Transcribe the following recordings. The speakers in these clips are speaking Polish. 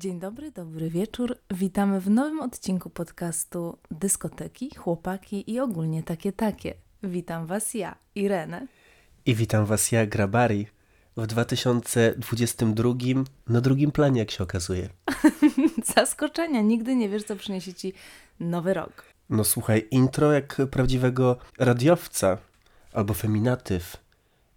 Dzień dobry, dobry wieczór. Witamy w nowym odcinku podcastu Dyskoteki, Chłopaki i ogólnie takie takie. Witam Was ja, Irenę. I witam Was ja, Grabari. W 2022 na drugim planie, jak się okazuje. Zaskoczenia, nigdy nie wiesz, co przyniesie Ci nowy rok. No słuchaj, intro jak prawdziwego radiowca albo feminatyw.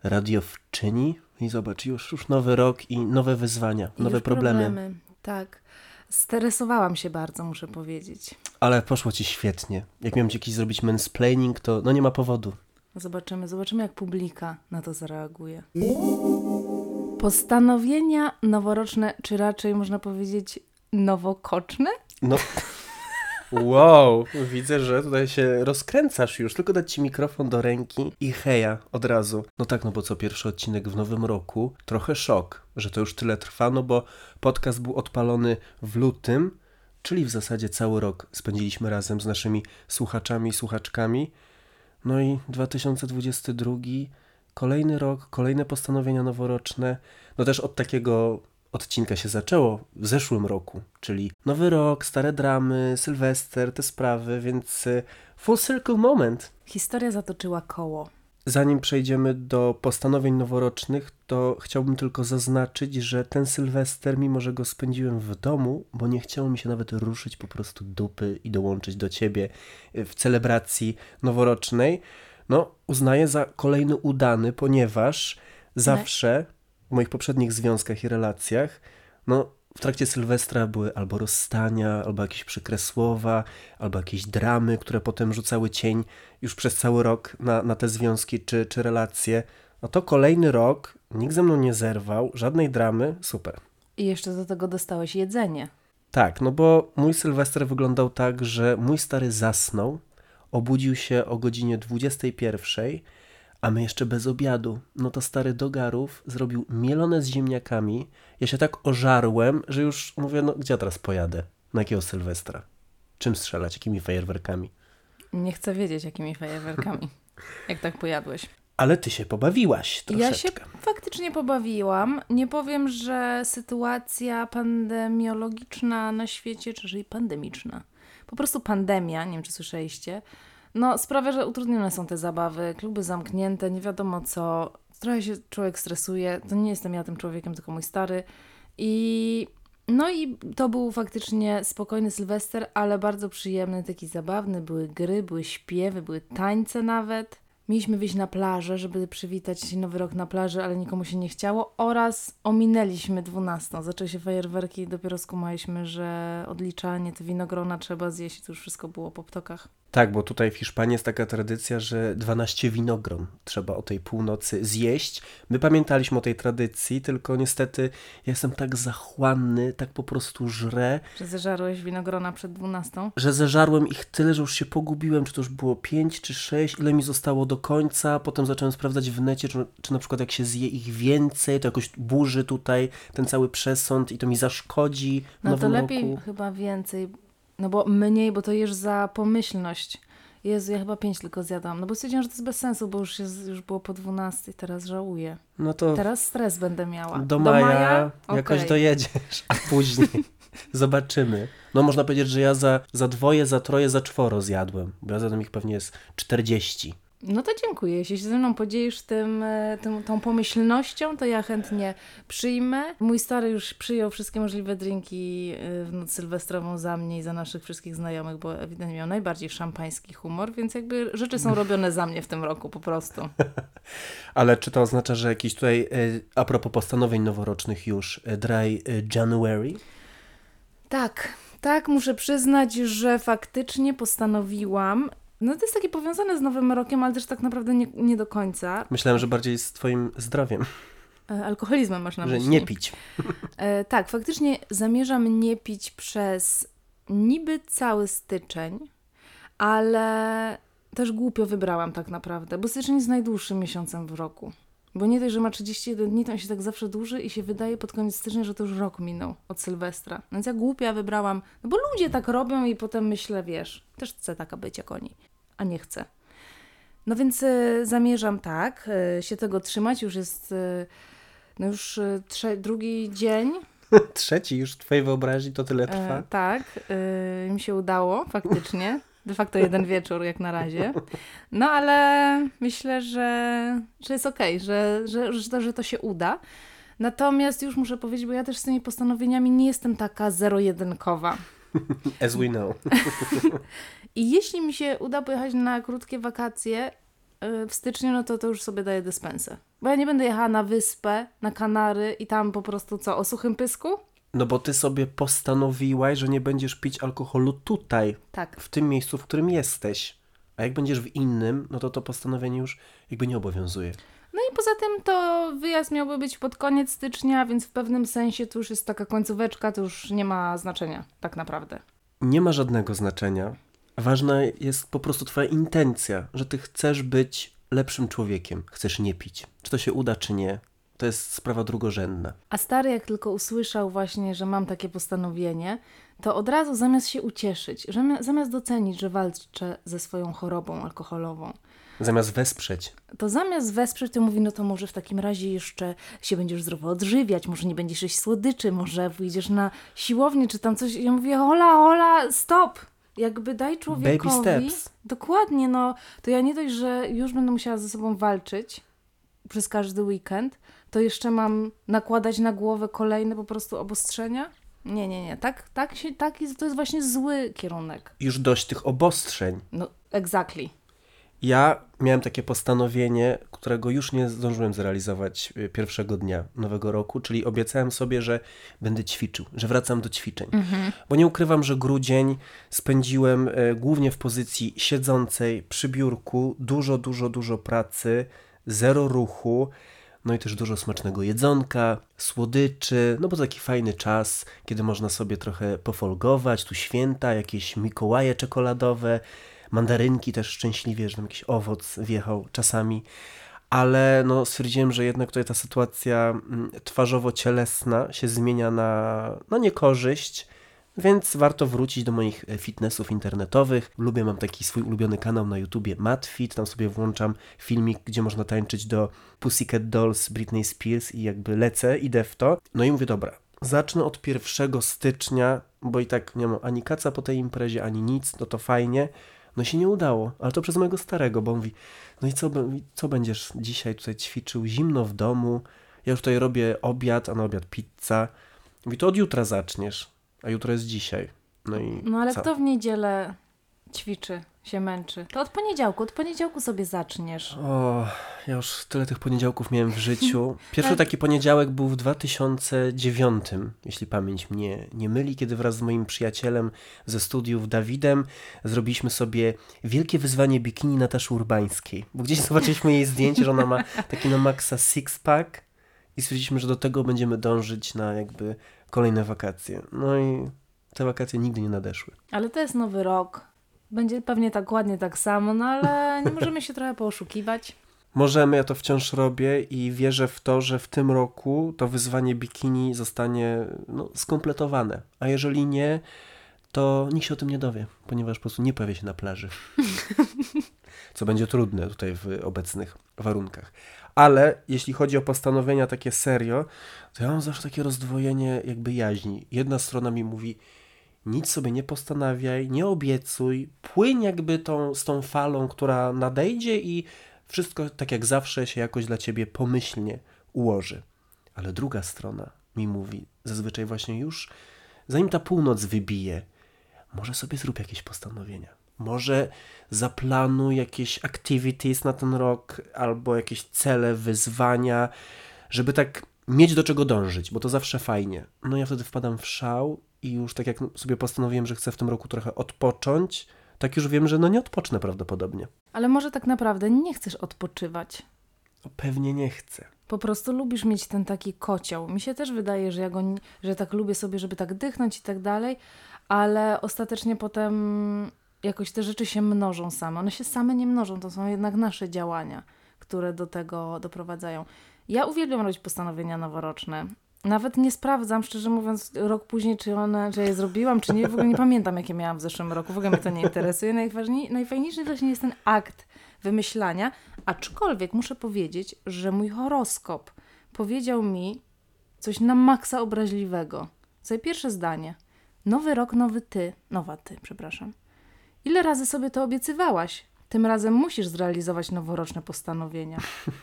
Radiowczyni i zobacz, już, już nowy rok i nowe wyzwania, I nowe problemy. problemy. Tak. Stresowałam się bardzo, muszę powiedzieć. Ale poszło Ci świetnie. Jak miałem Ci jakiś zrobić mansplaining, to no nie ma powodu. Zobaczymy, zobaczymy, jak publika na to zareaguje. Postanowienia noworoczne, czy raczej można powiedzieć nowokoczne? No. Wow, widzę, że tutaj się rozkręcasz już. Tylko dać ci mikrofon do ręki i heja od razu. No tak, no bo co pierwszy odcinek w nowym roku, trochę szok, że to już tyle trwa, no bo podcast był odpalony w lutym, czyli w zasadzie cały rok spędziliśmy razem z naszymi słuchaczami i słuchaczkami. No i 2022, kolejny rok, kolejne postanowienia noworoczne. No też od takiego odcinka się zaczęło w zeszłym roku, czyli nowy rok, stare dramy, Sylwester, te sprawy, więc y, full circle moment. Historia zatoczyła koło. Zanim przejdziemy do postanowień noworocznych, to chciałbym tylko zaznaczyć, że ten Sylwester, mimo że go spędziłem w domu, bo nie chciało mi się nawet ruszyć po prostu dupy i dołączyć do ciebie y, w celebracji noworocznej, no uznaję za kolejny udany, ponieważ zawsze moich poprzednich związkach i relacjach, no w trakcie Sylwestra były albo rozstania, albo jakieś przykre słowa, albo jakieś dramy, które potem rzucały cień już przez cały rok na, na te związki czy, czy relacje. No to kolejny rok, nikt ze mną nie zerwał, żadnej dramy, super. I jeszcze do tego dostałeś jedzenie. Tak, no bo mój Sylwester wyglądał tak, że mój stary zasnął, obudził się o godzinie 21, a my jeszcze bez obiadu. No to stary do garów zrobił mielone z ziemniakami. Ja się tak ożarłem, że już mówię, no gdzie ja teraz pojadę? Na jakiego Sylwestra? Czym strzelać? Jakimi fajerwerkami? Nie chcę wiedzieć, jakimi fajerwerkami. Jak tak pojadłeś. Ale ty się pobawiłaś troszeczkę. Ja się faktycznie pobawiłam. Nie powiem, że sytuacja pandemiologiczna na świecie, czyli pandemiczna, po prostu pandemia, nie wiem czy słyszeliście, no sprawia, że utrudnione są te zabawy, kluby zamknięte, nie wiadomo co. Trochę się człowiek stresuje. To nie jestem ja tym człowiekiem, tylko mój stary. I no i to był faktycznie spokojny Sylwester, ale bardzo przyjemny, taki zabawny. Były gry, były śpiewy, były tańce nawet. Mieliśmy wyjść na plażę, żeby przywitać nowy rok na plaży, ale nikomu się nie chciało. Oraz ominęliśmy 12. Zaczęły się fajerwerki i dopiero skumaliśmy, że odliczanie te winogrona trzeba zjeść. To już wszystko było po ptokach. Tak, bo tutaj w Hiszpanii jest taka tradycja, że 12 winogron trzeba o tej północy zjeść. My pamiętaliśmy o tej tradycji, tylko niestety ja jestem tak zachłanny, tak po prostu żrę. Że zeżarłeś winogrona przed 12? Że zeżarłem ich tyle, że już się pogubiłem, czy to już było 5 czy 6, ile mi zostało do końca. Potem zacząłem sprawdzać w necie, czy, czy na przykład jak się zje ich więcej, to jakoś burzy tutaj ten cały przesąd i to mi zaszkodzi No to lepiej roku. chyba więcej, no bo mniej, bo to jesz za pomyślność. Jezu, ja chyba pięć tylko zjadłam. No bo stwierdziłam, że to jest bez sensu, bo już, jest, już było po 12 teraz żałuję. No to Teraz stres będę miała. do maja, jakoś Okej. dojedziesz, a później zobaczymy. No można powiedzieć, że ja za, za dwoje, za troje, za czworo zjadłem, bo ja zjadłem ich pewnie jest 40. No to dziękuję. Jeśli się ze mną podzielisz tym, e, tym, tą pomyślnością, to ja chętnie przyjmę. Mój stary już przyjął wszystkie możliwe drinki e, w noc sylwestrową za mnie i za naszych wszystkich znajomych, bo ewidentnie miał najbardziej szampański humor, więc jakby rzeczy są robione za mnie w tym roku po prostu. Ale czy to oznacza, że jakiś tutaj, e, a propos postanowień noworocznych już, dry January? Tak, tak, muszę przyznać, że faktycznie postanowiłam. No to jest takie powiązane z Nowym Rokiem, ale też tak naprawdę nie, nie do końca. Myślałem, że bardziej z twoim zdrowiem, E, Alkoholizmem masz na że myśli. nie pić. E, tak, faktycznie zamierzam nie pić przez niby cały styczeń, ale też głupio wybrałam tak naprawdę, bo styczeń jest najdłuższym miesiącem w roku. Bo nie dość, że ma 31 dni, to on się tak zawsze dłuży i się wydaje pod koniec stycznia, że to już rok minął od Sylwestra. Więc ja głupia wybrałam, no bo ludzie tak robią i potem myślę, wiesz, też chcę taka być jak oni, a nie chcę. No więc e, zamierzam tak, e, się tego trzymać, już jest e, no już trze- drugi dzień Trzeci już w twojej wyobraźni to tyle trwa. E, tak, e, mi się udało faktycznie. De facto jeden wieczór jak na razie. No ale myślę, że, że jest okej, że, że, że, to, że to się uda. Natomiast już muszę powiedzieć, bo ja też z tymi postanowieniami nie jestem taka zero-jedynkowa. As we know. I jeśli mi się uda pojechać na krótkie wakacje y, w styczniu, no to to już sobie daję dyspensę. Bo ja nie będę jechała na wyspę, na Kanary i tam po prostu co, o suchym pysku? No bo ty sobie postanowiłaś, że nie będziesz pić alkoholu tutaj, Tak. w tym miejscu, w którym jesteś. A jak będziesz w innym, no to to postanowienie już jakby nie obowiązuje. No i poza tym to wyjazd miałby być pod koniec stycznia, więc w pewnym sensie to już jest taka końcóweczka, to już nie ma znaczenia tak naprawdę. Nie ma żadnego znaczenia. Ważna jest po prostu twoja intencja, że ty chcesz być lepszym człowiekiem, chcesz nie pić. Czy to się uda, czy nie, to jest sprawa drugorzędna. A stary, jak tylko usłyszał właśnie, że mam takie postanowienie, to od razu zamiast się ucieszyć, zamiast docenić, że walczę ze swoją chorobą alkoholową, Zamiast wesprzeć. to zamiast wesprzeć, to mówi, no to może w takim razie jeszcze się będziesz zdrowo odżywiać, może nie będziesz jeść słodyczy, może wyjdziesz na siłownię, czy tam coś. Ja mówię, hola, hola, stop! Jakby daj człowiekowi... steps. Dokładnie, no. To ja nie dość, że już będę musiała ze sobą walczyć przez każdy weekend, to jeszcze mam nakładać na głowę kolejne po prostu obostrzenia? Nie, nie, nie. Tak, tak, się, tak jest, to jest właśnie zły kierunek. Już dość tych obostrzeń. No, exactly. Ja miałem takie postanowienie, którego już nie zdążyłem zrealizować y, pierwszego dnia nowego roku, czyli obiecałem sobie, że będę ćwiczył, że wracam do ćwiczeń. Bo nie ukrywam, że grudzień spędziłem y, głównie w pozycji siedzącej przy biurku, dużo, dużo, dużo pracy, zero ruchu. No i też dużo smacznego jedzonka, słodyczy, no bo to taki fajny czas, kiedy można sobie trochę pofolgować, tu święta, jakieś Mikołaje czekoladowe, mandarynki też szczęśliwie, że tam jakiś owoc wjechał czasami. Ale no, stwierdziłem, że jednak tutaj ta sytuacja mm, twarzowo-cielesna się zmienia na no, niekorzyść, więc warto wrócić do moich e, fitnessów internetowych. Lubię, mam taki swój ulubiony kanał na YouTubie MadFit, tam sobie włączam filmik, gdzie można tańczyć do Pussycat Dolls Britney Spears i jakby lecę, idę w to. No i mówię, dobra, zacznę od 1 stycznia, bo i tak nie mam ani kaca po tej imprezie, ani nic, no to fajnie. No się nie udało, ale to przez mojego starego, bo on mówi, no i co, co będziesz dzisiaj tutaj ćwiczył, zimno w domu, ja już tutaj robię obiad, a na obiad pizza. Mówi, to od jutra zaczniesz, a jutro jest dzisiaj. No i No ale co? kto w niedzielę ćwiczy, się męczy? To od poniedziałku, od poniedziałku sobie zaczniesz. O, ja już tyle tych poniedziałków miałem w życiu. Pierwszy Ale- taki poniedziałek był w 2009, jeśli pamięć mnie nie myli, kiedy wraz z moim przyjacielem ze studiów Dawidem zrobiliśmy sobie wielkie wyzwanie bikini Nataszy Urbańskiej. Bo gdzieś zobaczyliśmy jej zdjęcie, że ona ma taki na maksa six-pack i stwierdziliśmy, że do tego będziemy dążyć na jakby kolejne wakacje. No i te wakacje nigdy nie nadeszły. Ale to jest nowy rok. Będzie pewnie tak ładnie tak samo, no ale nie możemy się trochę pooszukiwać. Możemy, ja to wciąż robię i wierzę w to, że w tym roku to wyzwanie bikini zostanie no, skompletowane. A jeżeli nie, to nikt się o tym nie dowie, ponieważ po prostu nie pojawię się na plaży. Co będzie trudne tutaj w obecnych warunkach. Ale jeśli chodzi o postanowienia takie serio, to ja mam zawsze takie rozdwojenie jakby jaźni. Jedna strona mi mówi, nic sobie nie postanawiaj, nie obiecuj, płyń jakby tą, z tą falą, która nadejdzie i wszystko tak jak zawsze się jakoś dla ciebie pomyślnie ułoży. Ale druga strona mi mówi, zazwyczaj właśnie już, zanim ta północ wybije, może sobie zrób jakieś postanowienia. Może zaplanuj jakieś activities na ten rok, albo jakieś cele, wyzwania, żeby tak mieć do czego dążyć, bo to zawsze fajnie. No ja wtedy wpadam w szał i już tak jak sobie postanowiłem, że chcę w tym roku trochę odpocząć, tak już wiem, że no nie odpocznę prawdopodobnie. Ale może tak naprawdę nie chcesz odpoczywać. No pewnie nie chcę. Po prostu lubisz mieć ten taki kocioł. Mi się też wydaje, że ja go, że tak lubię sobie, żeby tak dychnąć i tak dalej, ale ostatecznie potem jakoś te rzeczy się mnożą same. One się same nie mnożą, to są jednak nasze działania, które do tego doprowadzają. Ja uwielbiam robić postanowienia noworoczne. Nawet nie sprawdzam, szczerze mówiąc, rok później, czy one, czy je zrobiłam, czy nie. W ogóle nie pamiętam, jakie miałam w zeszłym roku. W ogóle mnie to nie interesuje. Najważniej, najfajniejszy właśnie jest ten akt wymyślania, aczkolwiek muszę powiedzieć, że mój horoskop powiedział mi, coś na maksa obraźliwego. Sobie pierwsze zdanie. Nowy rok, nowy ty. Nowa ty, przepraszam. Ile razy sobie to obiecywałaś? Tym razem musisz zrealizować noworoczne postanowienia.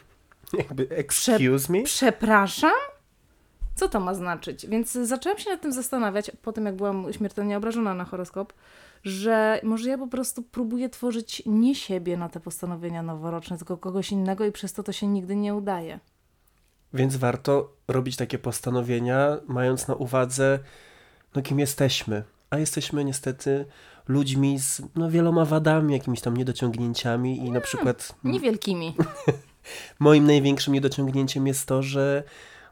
Jakby, excuse me? Przepraszam? Co to ma znaczyć? Więc zaczęłam się nad tym zastanawiać, po tym jak byłam śmiertelnie obrażona na horoskop, że może ja po prostu próbuję tworzyć nie siebie na te postanowienia noworoczne, tylko kogoś innego i przez to to się nigdy nie udaje. Więc warto robić takie postanowienia, mając na uwadze, no kim jesteśmy. A jesteśmy niestety ludźmi z no, wieloma wadami, jakimiś tam niedociągnięciami i na przykład Niewielkimi. moim największym niedociągnięciem jest to, że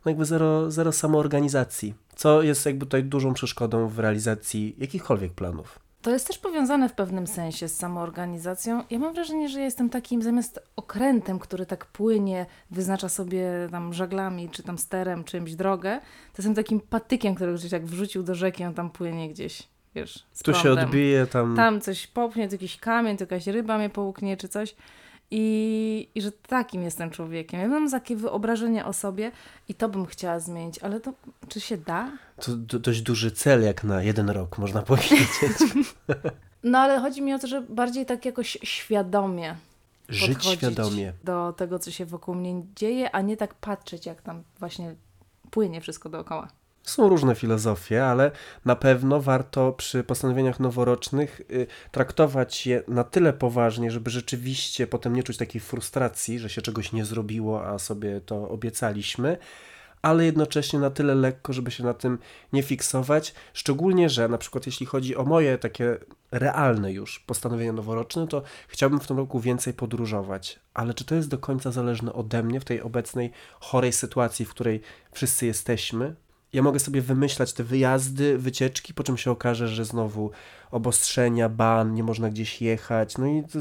no jakby zero, zero samoorganizacji, co jest jakby tutaj dużą przeszkodą w realizacji jakichkolwiek planów. To jest też powiązane w pewnym sensie z samoorganizacją. Ja mam wrażenie, że jestem takim zamiast okrętem, który tak płynie, wyznacza sobie tam żaglami, czy tam sterem, czymś drogę, to jestem takim patykiem, który gdzieś jak wrzucił do rzeki, on tam płynie gdzieś, wiesz, Tu się prądem. odbije, tam... Tam coś popchnie, to jakiś kamień, to jakaś ryba mnie połknie, czy coś. I, I że takim jestem człowiekiem. Ja mam takie wyobrażenie o sobie i to bym chciała zmienić, ale to czy się da? To do, dość duży cel jak na jeden rok, można powiedzieć. No ale chodzi mi o to, że bardziej tak jakoś świadomie Żyć świadomie. do tego, co się wokół mnie dzieje, a nie tak patrzeć, jak tam właśnie płynie wszystko dookoła. Są różne filozofie, ale na pewno warto przy postanowieniach noworocznych y, traktować je na tyle poważnie, żeby rzeczywiście potem nie czuć takiej frustracji, że się czegoś nie zrobiło, a sobie to obiecaliśmy, ale jednocześnie na tyle lekko, żeby się na tym nie fiksować. Szczególnie, że na przykład jeśli chodzi o moje takie realne już postanowienia noworoczne, to chciałbym w tym roku więcej podróżować. Ale czy to jest do końca zależne ode mnie w tej obecnej chorej sytuacji, w której wszyscy jesteśmy? Ja mogę sobie wymyślać te wyjazdy, wycieczki, po czym się okaże, że znowu obostrzenia, ban, nie można gdzieś jechać. No i to,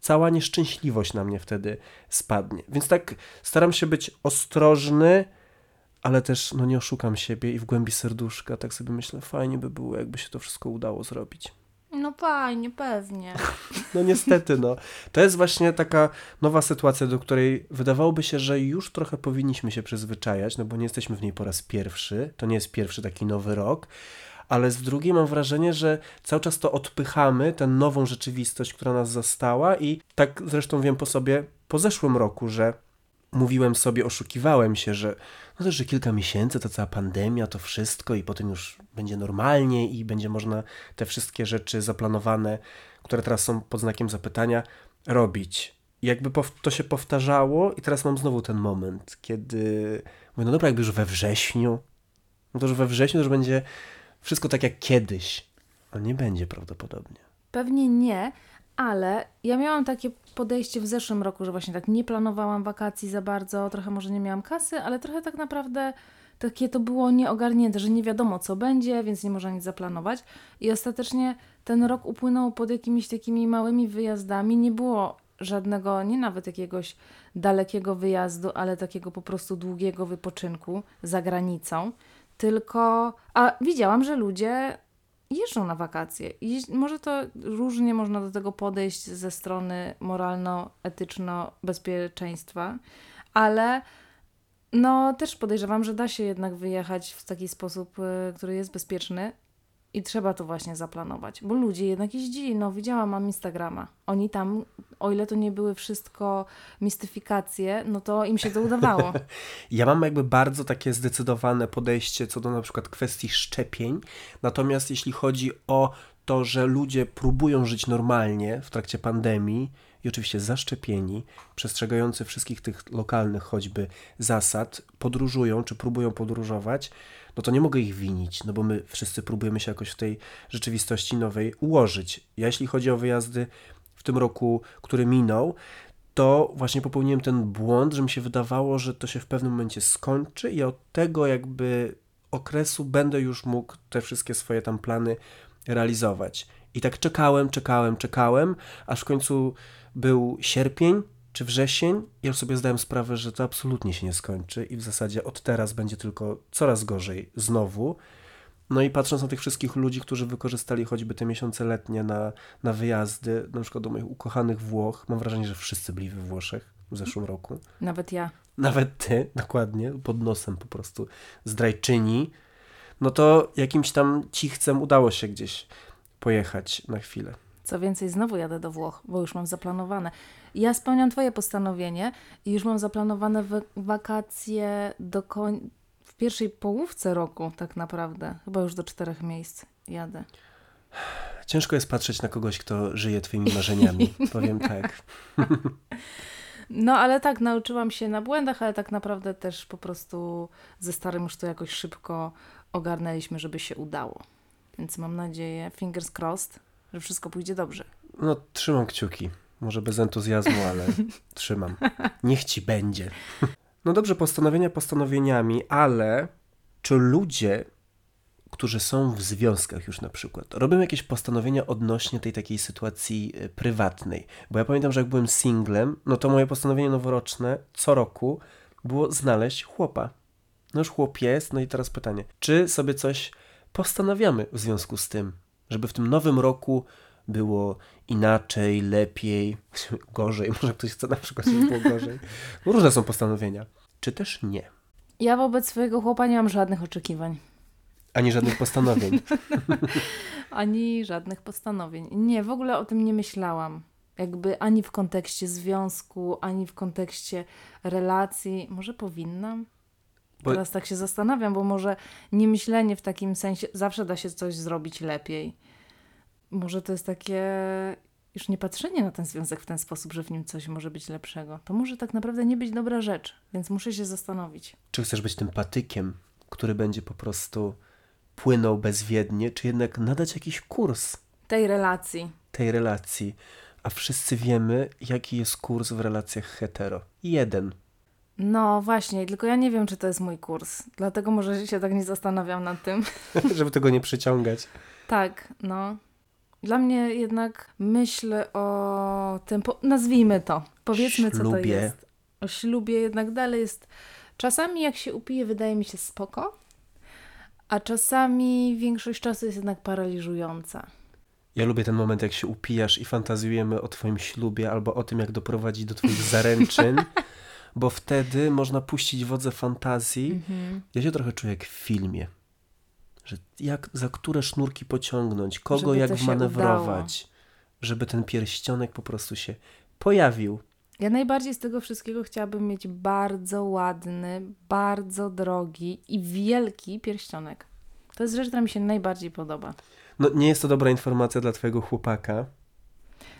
cała nieszczęśliwość na mnie wtedy spadnie. Więc tak staram się być ostrożny, ale też no nie oszukam siebie i w głębi serduszka tak sobie myślę, fajnie by było, jakby się to wszystko udało zrobić. No fajnie, pewnie. No niestety, no. To jest właśnie taka nowa sytuacja, do której wydawałoby się, że już trochę powinniśmy się przyzwyczajać, no bo nie jesteśmy w niej po raz pierwszy. To nie jest pierwszy taki nowy rok. Ale z drugiej mam wrażenie, że cały czas to odpychamy, tę nową rzeczywistość, która nas zastała i tak zresztą wiem po sobie po zeszłym roku, że mówiłem sobie, oszukiwałem się, że no też, że kilka miesięcy, to cała pandemia, to wszystko i potem już będzie normalnie i będzie można te wszystkie rzeczy zaplanowane, które teraz są pod znakiem zapytania, robić. I jakby to się powtarzało i teraz mam znowu ten moment, kiedy mówię, no dobra, jakby już we wrześniu, no to już we wrześniu już będzie wszystko tak jak kiedyś. Ale nie będzie prawdopodobnie. Pewnie nie, ale ja miałam takie podejście w zeszłym roku, że właśnie tak nie planowałam wakacji za bardzo, trochę może nie miałam kasy, ale trochę tak naprawdę takie to było nieogarnięte, że nie wiadomo co będzie, więc nie można nic zaplanować. I ostatecznie ten rok upłynął pod jakimiś takimi małymi wyjazdami. Nie było żadnego, nie nawet jakiegoś dalekiego wyjazdu, ale takiego po prostu długiego wypoczynku za granicą. Tylko, a widziałam, że ludzie jeżdżą na wakacje. I może to różnie można do tego podejść ze strony moralno-etyczno-bezpieczeństwa, ale no też podejrzewam, że da się jednak wyjechać w taki sposób, y, który jest bezpieczny i trzeba to właśnie zaplanować, bo ludzie jednak jeździli, no widziałam, mam Instagrama, oni tam, o ile to nie były wszystko mistyfikacje, no to im się to udawało. Ja mam jakby bardzo takie zdecydowane podejście co do na przykład kwestii szczepień. Natomiast jeśli chodzi o to, że ludzie próbują żyć normalnie w trakcie pandemii i oczywiście zaszczepieni, przestrzegający wszystkich tych lokalnych choćby zasad, podróżują czy próbują podróżować, no to nie mogę ich winić, no bo my wszyscy próbujemy się jakoś w tej rzeczywistości nowej ułożyć. Ja jeśli chodzi o wyjazdy w tym roku, który minął, to właśnie popełniłem ten błąd, że mi się wydawało, że to się w pewnym momencie skończy i od tego jakby okresu będę już mógł te wszystkie swoje tam plany realizować. I tak czekałem, czekałem, czekałem, aż w końcu był sierpień czy wrzesień już sobie zdałem sprawę, że to absolutnie się nie skończy i w zasadzie od teraz będzie tylko coraz gorzej znowu. No i patrząc na tych wszystkich ludzi, którzy wykorzystali choćby te miesiące letnie na, na wyjazdy, na przykład do moich ukochanych Włoch, mam wrażenie, że wszyscy byli we Włoszech w zeszłym roku. Nawet ja. nawet ty, dokładnie, pod nosem po prostu zdrajczyni, no to jakimś tam cichcem udało się gdzieś pojechać na chwilę. Co więcej, znowu jadę do Włoch, bo już mam zaplanowane. Ja spełniam Twoje postanowienie i już mam zaplanowane wa- wakacje do koń... w pierwszej połówce roku, tak naprawdę. Chyba już do czterech miejsc jadę. Ciężko jest patrzeć na kogoś, kto żyje twoimi marzeniami, powiem tak. No, ale tak, nauczyłam się na błędach, ale tak naprawdę też po prostu ze starym już to jakoś szybko ogarnęliśmy, żeby się udało. Więc mam nadzieję, fingers crossed, że wszystko pójdzie dobrze. No, trzymam kciuki. Może bez entuzjazmu, ale trzymam. Niech ci będzie. No dobrze, postanowienia postanowieniami, ale czy ludzie, którzy są w związkach już na przykład, robią jakieś postanowienia odnośnie tej takiej sytuacji y, prywatnej? Bo ja pamiętam, że jak byłem singlem, no to moje postanowienie noworoczne co roku było znaleźć chłopa. No już chłop jest, no i teraz pytanie, czy sobie coś postanawiamy w związku z tym, żeby w tym nowym roku było inaczej, lepiej, gorzej, może ktoś chce na przykład, żeby było gorzej. No różne są postanowienia. Czy też nie? Ja wobec swojego chłopa nie mam żadnych oczekiwań. Ani żadnych postanowień. Ani żadnych postanowień. Nie, w ogóle o tym nie myślałam. Jakby ani w kontekście związku, ani w kontekście relacji. Może powinnam? Bo- Teraz tak się zastanawiam, bo może nie myślenie w takim sensie, zawsze da się coś zrobić lepiej. Może to jest takie już nie patrzenie na ten związek w ten sposób, że w nim coś może być lepszego. To może tak naprawdę nie być dobra rzecz, więc muszę się zastanowić. Czy chcesz być tym patykiem, który będzie po prostu płynął bezwiednie, czy jednak nadać jakiś kurs Tej relacji. tej relacji? A wszyscy wiemy, jaki jest kurs w relacjach hetero. Jeden. No właśnie, tylko ja nie wiem, czy to jest mój kurs. Dlatego może się tak nie zastanawiam nad tym. Żeby tego nie przyciągać. Tak, no. Dla mnie jednak myśl o tym, po, nazwijmy to, powiedzmy co to Ślubie. jest. O ślubie jednak dalej jest, czasami jak się upije wydaje mi się spoko, a czasami większość czasu jest jednak paraliżująca. Ja lubię ten moment, jak się upijasz i fantazjujemy o twoim ślubie albo o tym, jak doprowadzić do twoich zaręczyn, bo wtedy można puścić wodze fantazji. Mhm. Ja się trochę czuję jak w filmie. Że jak, za które sznurki pociągnąć, kogo Żeby jak manewrować, żeby ten pierścionek po prostu się pojawił. Ja najbardziej z tego wszystkiego chciałabym mieć bardzo ładny, bardzo drogi i wielki pierścionek. To jest rzecz, która mi się najbardziej podoba. No nie jest to dobra informacja dla twojego chłopaka.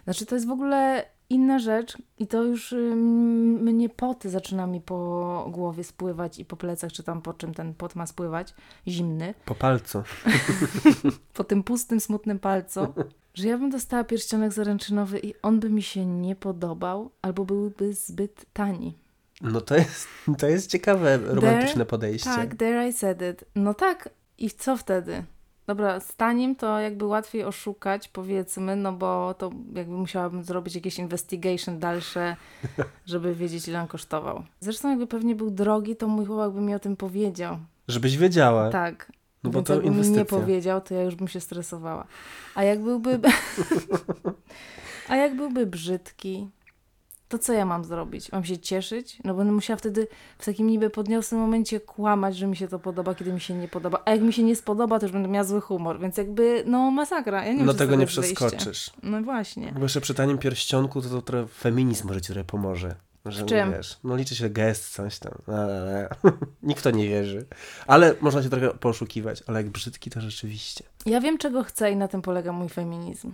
Znaczy, to jest w ogóle inna rzecz i to już mnie poty zaczyna mi po głowie spływać i po plecach, czy tam po czym ten pot ma spływać, zimny, Po palcu. po tym pustym, smutnym palcu, że ja bym dostała pierścionek zaręczynowy i on by mi się nie podobał albo byłby zbyt tani. No to jest, to jest ciekawe, romantyczne podejście. Tak, there I said it. No tak, i co wtedy? Dobra, z tanim to jakby łatwiej oszukać, powiedzmy, no bo to jakby musiałabym zrobić jakieś investigation dalsze, żeby wiedzieć, ile on kosztował. Zresztą jakby pewnie był drogi, to mój chłopak by mi o tym powiedział. Żebyś wiedziała. Tak. No bo Więc to mi nie inwestycja. powiedział, to ja już bym się stresowała. A jak byłby... A jak byłby brzydki, to co ja mam zrobić? Mam się cieszyć? No będę musiała wtedy w takim niby podniosłym momencie kłamać, że mi się to podoba, kiedy mi się nie podoba. A jak mi się nie spodoba, to już będę miała zły humor. Więc jakby, no masakra. Ja nie wiem, No tego nie przeskoczysz. No właśnie. Bo jeszcze przy tanim pierścionku to, to trochę feminizm może ci trochę pomoże. Że, czym? Wiesz, no liczy się gest, coś tam. Ale, Nikt w to nie wierzy. Ale można się trochę poszukiwać. Ale jak brzydki, to rzeczywiście. Ja wiem, czego chcę i na tym polega mój feminizm.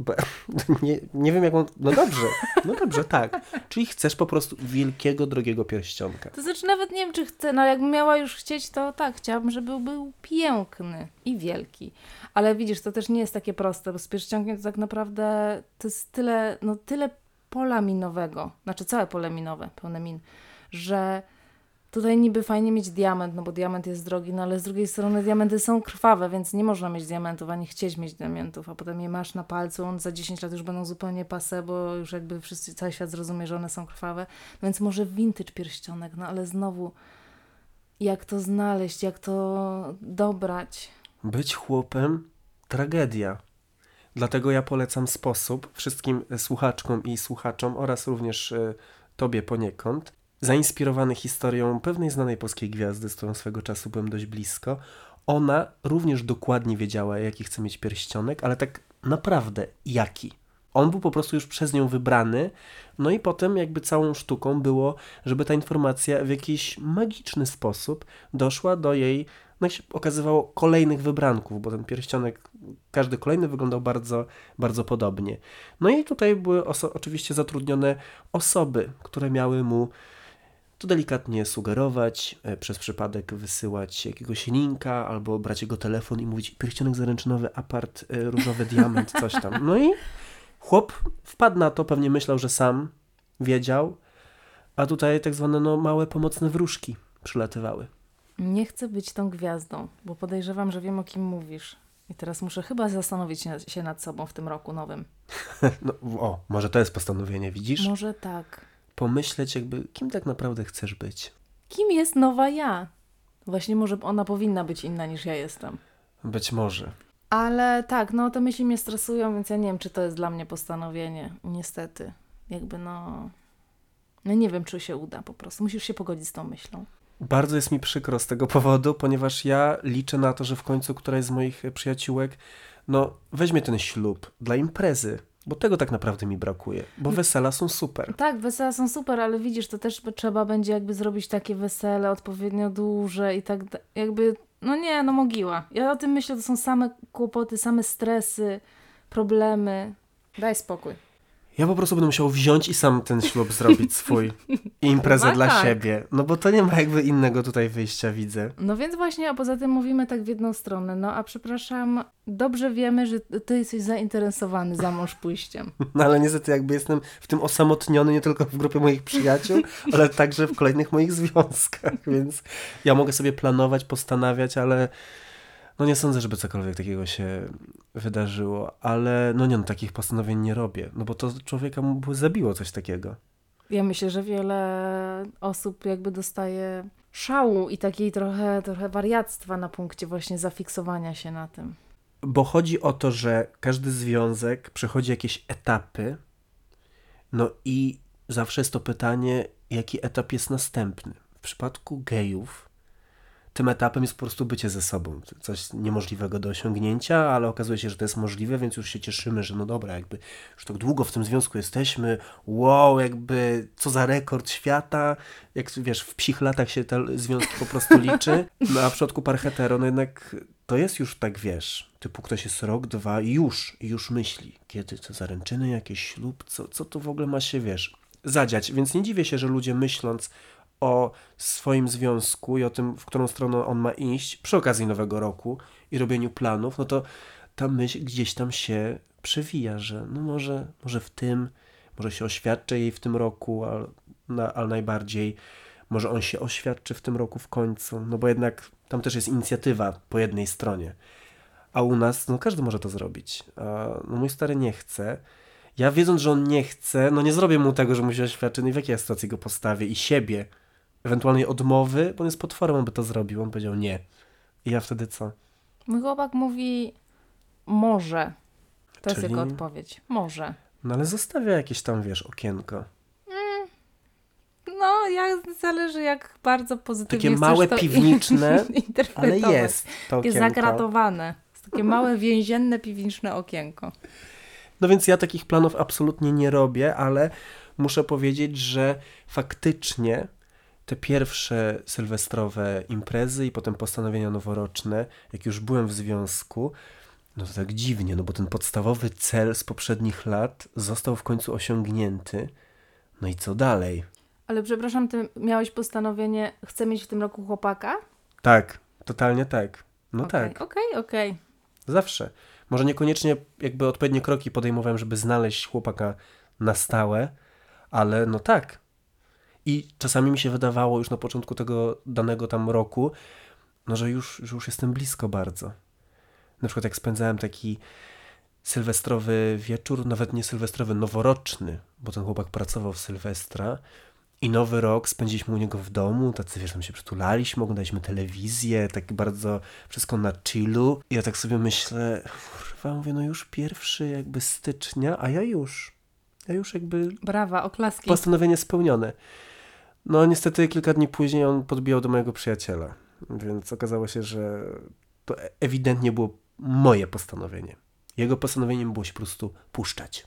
Nie, nie wiem jak on... No dobrze, no dobrze, tak. Czyli chcesz po prostu wielkiego, drogiego pierścionka. To znaczy nawet nie wiem, czy chcę, no jakbym miała już chcieć, to tak, chciałabym, żeby był piękny i wielki. Ale widzisz, to też nie jest takie proste, bo z pierścionkiem to tak naprawdę to jest tyle, no tyle pola minowego, znaczy całe pole minowe, pełne min, że tutaj niby fajnie mieć diament, no bo diament jest drogi, no ale z drugiej strony diamenty są krwawe, więc nie można mieć diamentów, ani chcieć mieć diamentów, a potem je masz na palcu, on za 10 lat już będą zupełnie pase, bo już jakby wszyscy, cały świat zrozumie, że one są krwawe, więc może vintage pierścionek, no ale znowu jak to znaleźć, jak to dobrać. Być chłopem tragedia. Dlatego ja polecam sposób wszystkim słuchaczkom i słuchaczom oraz również e, tobie poniekąd. Zainspirowany historią pewnej znanej polskiej gwiazdy, z którą swego czasu byłem dość blisko. Ona również dokładnie wiedziała, jaki chce mieć pierścionek, ale tak naprawdę jaki. On był po prostu już przez nią wybrany, no i potem jakby całą sztuką było, żeby ta informacja w jakiś magiczny sposób doszła do jej, no jak się okazywało, kolejnych wybranków, bo ten pierścionek, każdy kolejny wyglądał bardzo, bardzo podobnie. No i tutaj były oso- oczywiście zatrudnione osoby, które miały mu to delikatnie sugerować, e, przez przypadek wysyłać jakiegoś linka, albo brać jego telefon i mówić pierścionek zaręczynowy, apart, e, różowy diament, coś tam. No i chłop wpadł na to, pewnie myślał, że sam wiedział, a tutaj tak zwane no, małe pomocne wróżki przylatywały. Nie chcę być tą gwiazdą, bo podejrzewam, że wiem o kim mówisz. I teraz muszę chyba zastanowić się nad sobą w tym roku nowym. No, o, może to jest postanowienie, widzisz? Może tak. Pomyśleć jakby, kim tak naprawdę chcesz być. Kim jest nowa ja? Właśnie może ona powinna być inna niż ja jestem. Być może. Ale tak, no te myśli mnie stresują, więc ja nie wiem, czy to jest dla mnie postanowienie. Niestety. Jakby no... No nie wiem, czy się uda po prostu. Musisz się pogodzić z tą myślą. Bardzo jest mi przykro z tego powodu, ponieważ ja liczę na to, że w końcu któraś z moich przyjaciółek no, weźmie ten ślub dla imprezy, bo tego tak naprawdę mi brakuje, bo wesela są super. Tak, wesela są super, ale widzisz, to też trzeba będzie jakby zrobić takie wesele odpowiednio duże i tak jakby, no nie, no mogiła. Ja o tym myślę, to są same kłopoty, same stresy, problemy. Daj spokój. Ja po prostu będę musiał wziąć i sam ten ślub zrobić swój i imprezę Chyba dla tak. siebie, no bo to nie ma jakby innego tutaj wyjścia, widzę. No więc właśnie, a poza tym mówimy tak w jedną stronę. No a przepraszam, dobrze wiemy, że ty jesteś zainteresowany za mąż pójściem. No ale niestety jakby jestem w tym osamotniony nie tylko w grupie moich przyjaciół, ale także w kolejnych moich związkach, więc ja mogę sobie planować, postanawiać, ale no nie sądzę, żeby cokolwiek takiego się wydarzyło, ale no nie, no takich postanowień nie robię, no bo to człowieka mu by zabiło coś takiego. Ja myślę, że wiele osób jakby dostaje szału i takiej trochę, trochę wariactwa na punkcie właśnie zafiksowania się na tym. Bo chodzi o to, że każdy związek przechodzi jakieś etapy, no i zawsze jest to pytanie, jaki etap jest następny. W przypadku gejów tym etapem jest po prostu bycie ze sobą. Coś niemożliwego do osiągnięcia, ale okazuje się, że to jest możliwe, więc już się cieszymy, że no dobra, jakby już tak długo w tym związku jesteśmy, wow, jakby co za rekord świata, jak wiesz, w psich latach się te związki po prostu liczy, no a w przypadku par hetero, no jednak to jest już tak, wiesz, typu ktoś jest rok, dwa i już, już myśli, kiedy to zaręczyny, jakiś ślub, co, co tu w ogóle ma się, wiesz, zadziać, więc nie dziwię się, że ludzie myśląc o swoim związku i o tym, w którą stronę on ma iść przy okazji nowego roku i robieniu planów, no to ta myśl gdzieś tam się przewija, że no może, może w tym, może się oświadczę jej w tym roku, ale, na, najbardziej może on się oświadczy w tym roku w końcu, no bo jednak tam też jest inicjatywa po jednej stronie. A u nas, no każdy może to zrobić. A no mój stary nie chce. Ja wiedząc, że on nie chce, no nie zrobię mu tego, że mu się oświadczy, no i w jakiej ja sytuacji go postawię i siebie, ewentualnej odmowy, bo on jest potworem, on by to zrobił. On powiedział nie. I ja wtedy co? Mój chłopak mówi może. To jest Czyli? jego odpowiedź. Może. No ale zostawia jakieś tam, wiesz, okienko. No, jak, zależy jak bardzo pozytywnie Takie małe, to piwniczne, Ale jest to Takie okienko. zagratowane. Jest takie małe, więzienne, piwniczne okienko. No więc ja takich planów absolutnie nie robię, ale muszę powiedzieć, że faktycznie te pierwsze sylwestrowe imprezy i potem postanowienia noworoczne, jak już byłem w związku, no to tak dziwnie, no bo ten podstawowy cel z poprzednich lat został w końcu osiągnięty. No i co dalej? Ale przepraszam, ty miałeś postanowienie, chcę mieć w tym roku chłopaka? Tak, totalnie tak. No Okej, tak, Okej, okej. zawsze. Może niekoniecznie jakby odpowiednie kroki podejmowałem, żeby znaleźć chłopaka na stałe, ale no tak. I czasami mi się wydawało już na początku tego danego tam roku, no że już, że już jestem blisko bardzo. Na przykład jak spędzałem taki sylwestrowy wieczór, nawet nie sylwestrowy, noworoczny, bo ten chłopak pracował w Sylwestra i nowy rok spędziliśmy u niego w domu, tacy wiesz, tam się przytulaliśmy, oglądaliśmy telewizję, tak bardzo wszystko na chillu. I ja tak sobie myślę, kurwa, mówię, no już pierwszy jakby stycznia, a ja już, ja już jakby Brawa, oklaski. postanowienie spełnione. No niestety kilka dni później on podbijał do mojego przyjaciela, więc okazało się, że to e- ewidentnie było moje postanowienie. Jego postanowieniem było się po prostu puszczać.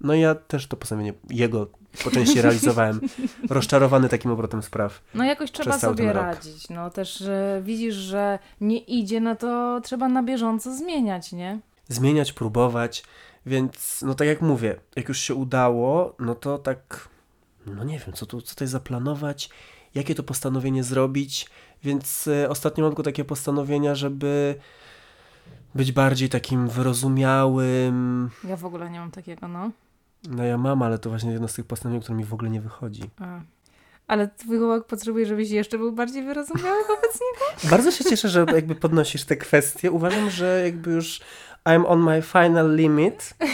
No i ja też to postanowienie jego po części realizowałem, rozczarowany takim obrotem spraw. No jakoś trzeba sobie radzić. No też że widzisz, że nie idzie, no to trzeba na bieżąco zmieniać, nie? zmieniać, próbować. Więc, no tak jak mówię, jak już się udało, no to tak, no nie wiem, co tu co tutaj zaplanować, jakie to postanowienie zrobić. Więc e, ostatnio mam tylko takie postanowienia, żeby być bardziej takim wyrozumiałym. Ja w ogóle nie mam takiego, no. No ja mam, ale to właśnie jedno z tych postanowień, które mi w ogóle nie wychodzi. A. Ale twój chłopak potrzebuje, żebyś jeszcze był bardziej wyrozumiały wobec niego? Bardzo się cieszę, że jakby podnosisz te kwestie. Uważam, że jakby już I'm on my final limit.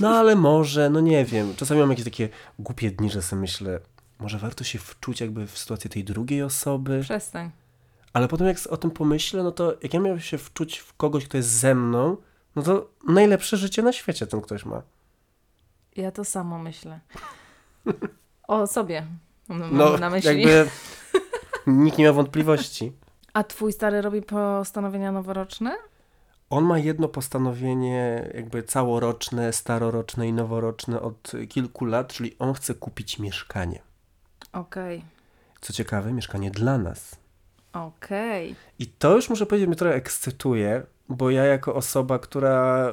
No ale może, no nie wiem. Czasami mam jakieś takie głupie dni, że sobie myślę, może warto się wczuć jakby w sytuację tej drugiej osoby. Przestań. Ale potem jak o tym pomyślę, no to jak ja miałem się wczuć w kogoś, kto jest ze mną, no to najlepsze życie na świecie ten ktoś ma. Ja to samo myślę. O sobie. Mam No, na myśli. jakby nikt nie ma wątpliwości. A twój stary robi postanowienia noworoczne? On ma jedno postanowienie, jakby całoroczne, staroroczne i noworoczne od kilku lat, czyli on chce kupić mieszkanie. Okej. Co ciekawe, mieszkanie dla nas. Okej. I to już muszę powiedzieć, mnie trochę ekscytuje, bo ja jako osoba, która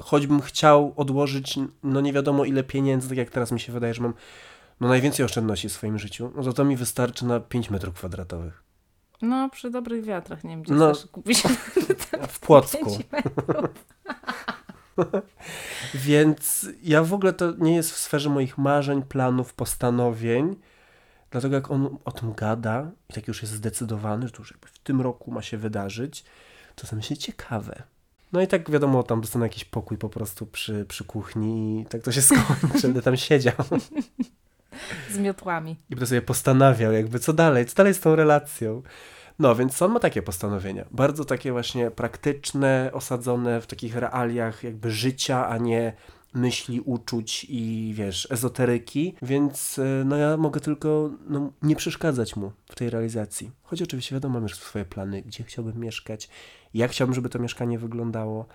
choćbym chciał odłożyć no nie wiadomo ile pieniędzy, tak jak teraz mi się wydaje, że mam no najwięcej oszczędności w swoim życiu, no to to mi wystarczy na 5 metrów kwadratowych. No, przy dobrych wiatrach, nie wiem, gdzie No. chcesz kupić W Płocku. Więc ja w ogóle to nie jest w sferze moich marzeń, planów, postanowień. Dlatego jak on o tym gada i tak już jest zdecydowany, że to już jakby w tym roku ma się wydarzyć, to sobie myślę ciekawe. No i tak wiadomo, tam dostanę jakiś pokój po prostu przy, przy kuchni i tak to się skończy, będę tam siedział Z miotłami. i będę sobie postanawiał jakby co dalej, co dalej z tą relacją. No, więc on ma takie postanowienia. Bardzo takie właśnie praktyczne, osadzone w takich realiach jakby życia, a nie myśli, uczuć i wiesz, ezoteryki, więc y, no ja mogę tylko no, nie przeszkadzać mu w tej realizacji. Choć oczywiście wiadomo, mam już swoje plany, gdzie chciałbym mieszkać, jak chciałbym, żeby to mieszkanie wyglądało,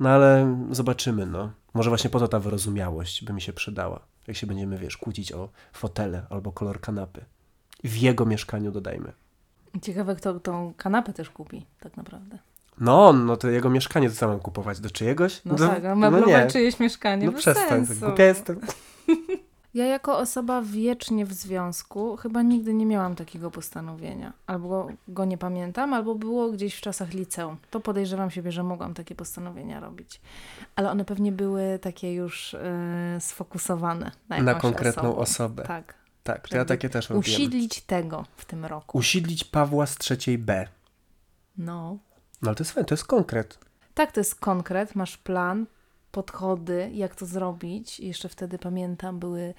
no ale zobaczymy, no. Może właśnie po to ta wyrozumiałość by mi się przydała, jak się będziemy, wiesz, kłócić o fotele albo kolor kanapy. W jego mieszkaniu dodajmy. Ciekawe, kto tą kanapę też kupi, tak naprawdę. No, no to jego mieszkanie to mam kupować? Do czyjegoś? No to, tak, no meblować czyjeś mieszkanie, No przestań, tak sensu. głupia jestem. Ja jako osoba wiecznie w związku chyba nigdy nie miałam takiego postanowienia. Albo go nie pamiętam, albo było gdzieś w czasach liceum. To podejrzewam siebie, że mogłam takie postanowienia robić. Ale one pewnie były takie już e, sfokusowane na, Na konkretną osobę. osobę. Tak. Tak, to ja takie też robiłem. Usidlić tego w tym roku. Usidlić Pawła z trzeciej B. No. No ale to jest fajne, to jest konkret. Tak, to jest konkret, masz plan, podchody, jak to zrobić. I Jeszcze wtedy pamiętam, były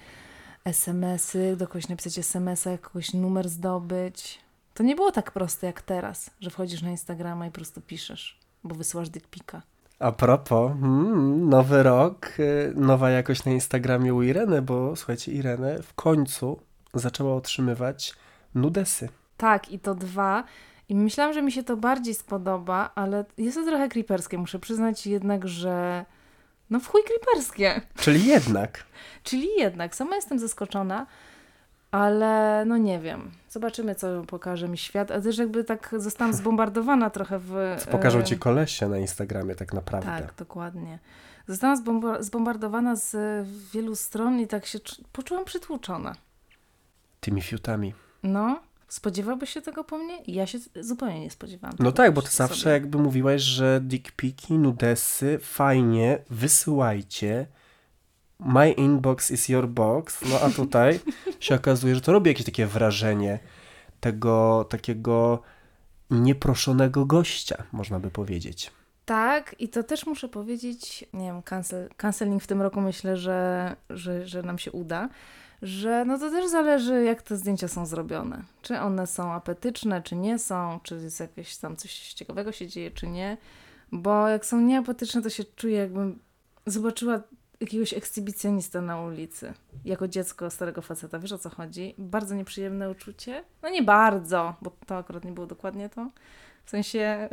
SMS-y, do kogoś napisać SMS-a, jakoś numer zdobyć. To nie było tak proste jak teraz, że wchodzisz na Instagrama i po prostu piszesz, bo wysyłasz dickpika. A propos, mm, nowy rok, y, nowa jakość na Instagramie u Ireny, bo słuchajcie, Irenę w końcu zaczęła otrzymywać nudesy. Tak, i to dwa. I myślałam, że mi się to bardziej spodoba, ale jest to trochę creeperskie. Muszę przyznać jednak, że no w chuj creeperskie. Czyli jednak. Czyli jednak, sama jestem zaskoczona, ale no nie wiem. Zobaczymy, co pokaże mi świat. A też jakby tak zostałam zbombardowana trochę w... Co pokażą e, ci kolesie na Instagramie tak naprawdę. Tak, dokładnie. Zostałam zbomba- zbombardowana z wielu stron i tak się czu- poczułam przytłoczona. Tymi fiutami. No, spodziewałbyś się tego po mnie? Ja się zupełnie nie spodziewałam. No tak, bo ty zawsze sobie. jakby mówiłaś, że dickpiki, nudesy, fajnie, wysyłajcie. My inbox is your box. No a tutaj się okazuje, że to robi jakieś takie wrażenie tego takiego nieproszonego gościa, można by powiedzieć. Tak, i to też muszę powiedzieć, nie wiem, cancel, canceling w tym roku myślę, że, że, że nam się uda, że no to też zależy, jak te zdjęcia są zrobione. Czy one są apetyczne, czy nie są, czy jest jakieś tam coś ciekawego się dzieje, czy nie. Bo jak są nieapetyczne, to się czuję, jakbym zobaczyła jakiegoś ekshibicjonista na ulicy. Jako dziecko starego faceta. Wiesz o co chodzi? Bardzo nieprzyjemne uczucie. No nie bardzo, bo to akurat nie było dokładnie to. W sensie,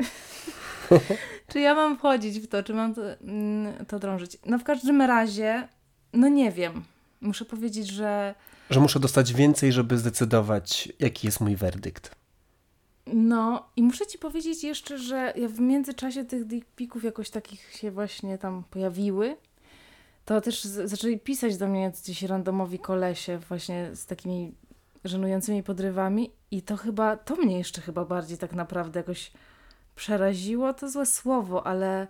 czy ja mam wchodzić w to, czy mam to, mm, to drążyć. No w każdym razie, no nie wiem. Muszę powiedzieć, że Że muszę dostać więcej, żeby zdecydować, jaki jest mój werdykt. No i muszę ci powiedzieć jeszcze, że ja w międzyczasie tych dickpików jakoś takich się właśnie tam pojawiły, to też zaczęli pisać do mnie jacyś randomowi kolesie właśnie z takimi żenującymi podrywami i to chyba, to mnie jeszcze chyba bardziej tak naprawdę jakoś przeraziło, to złe słowo, ale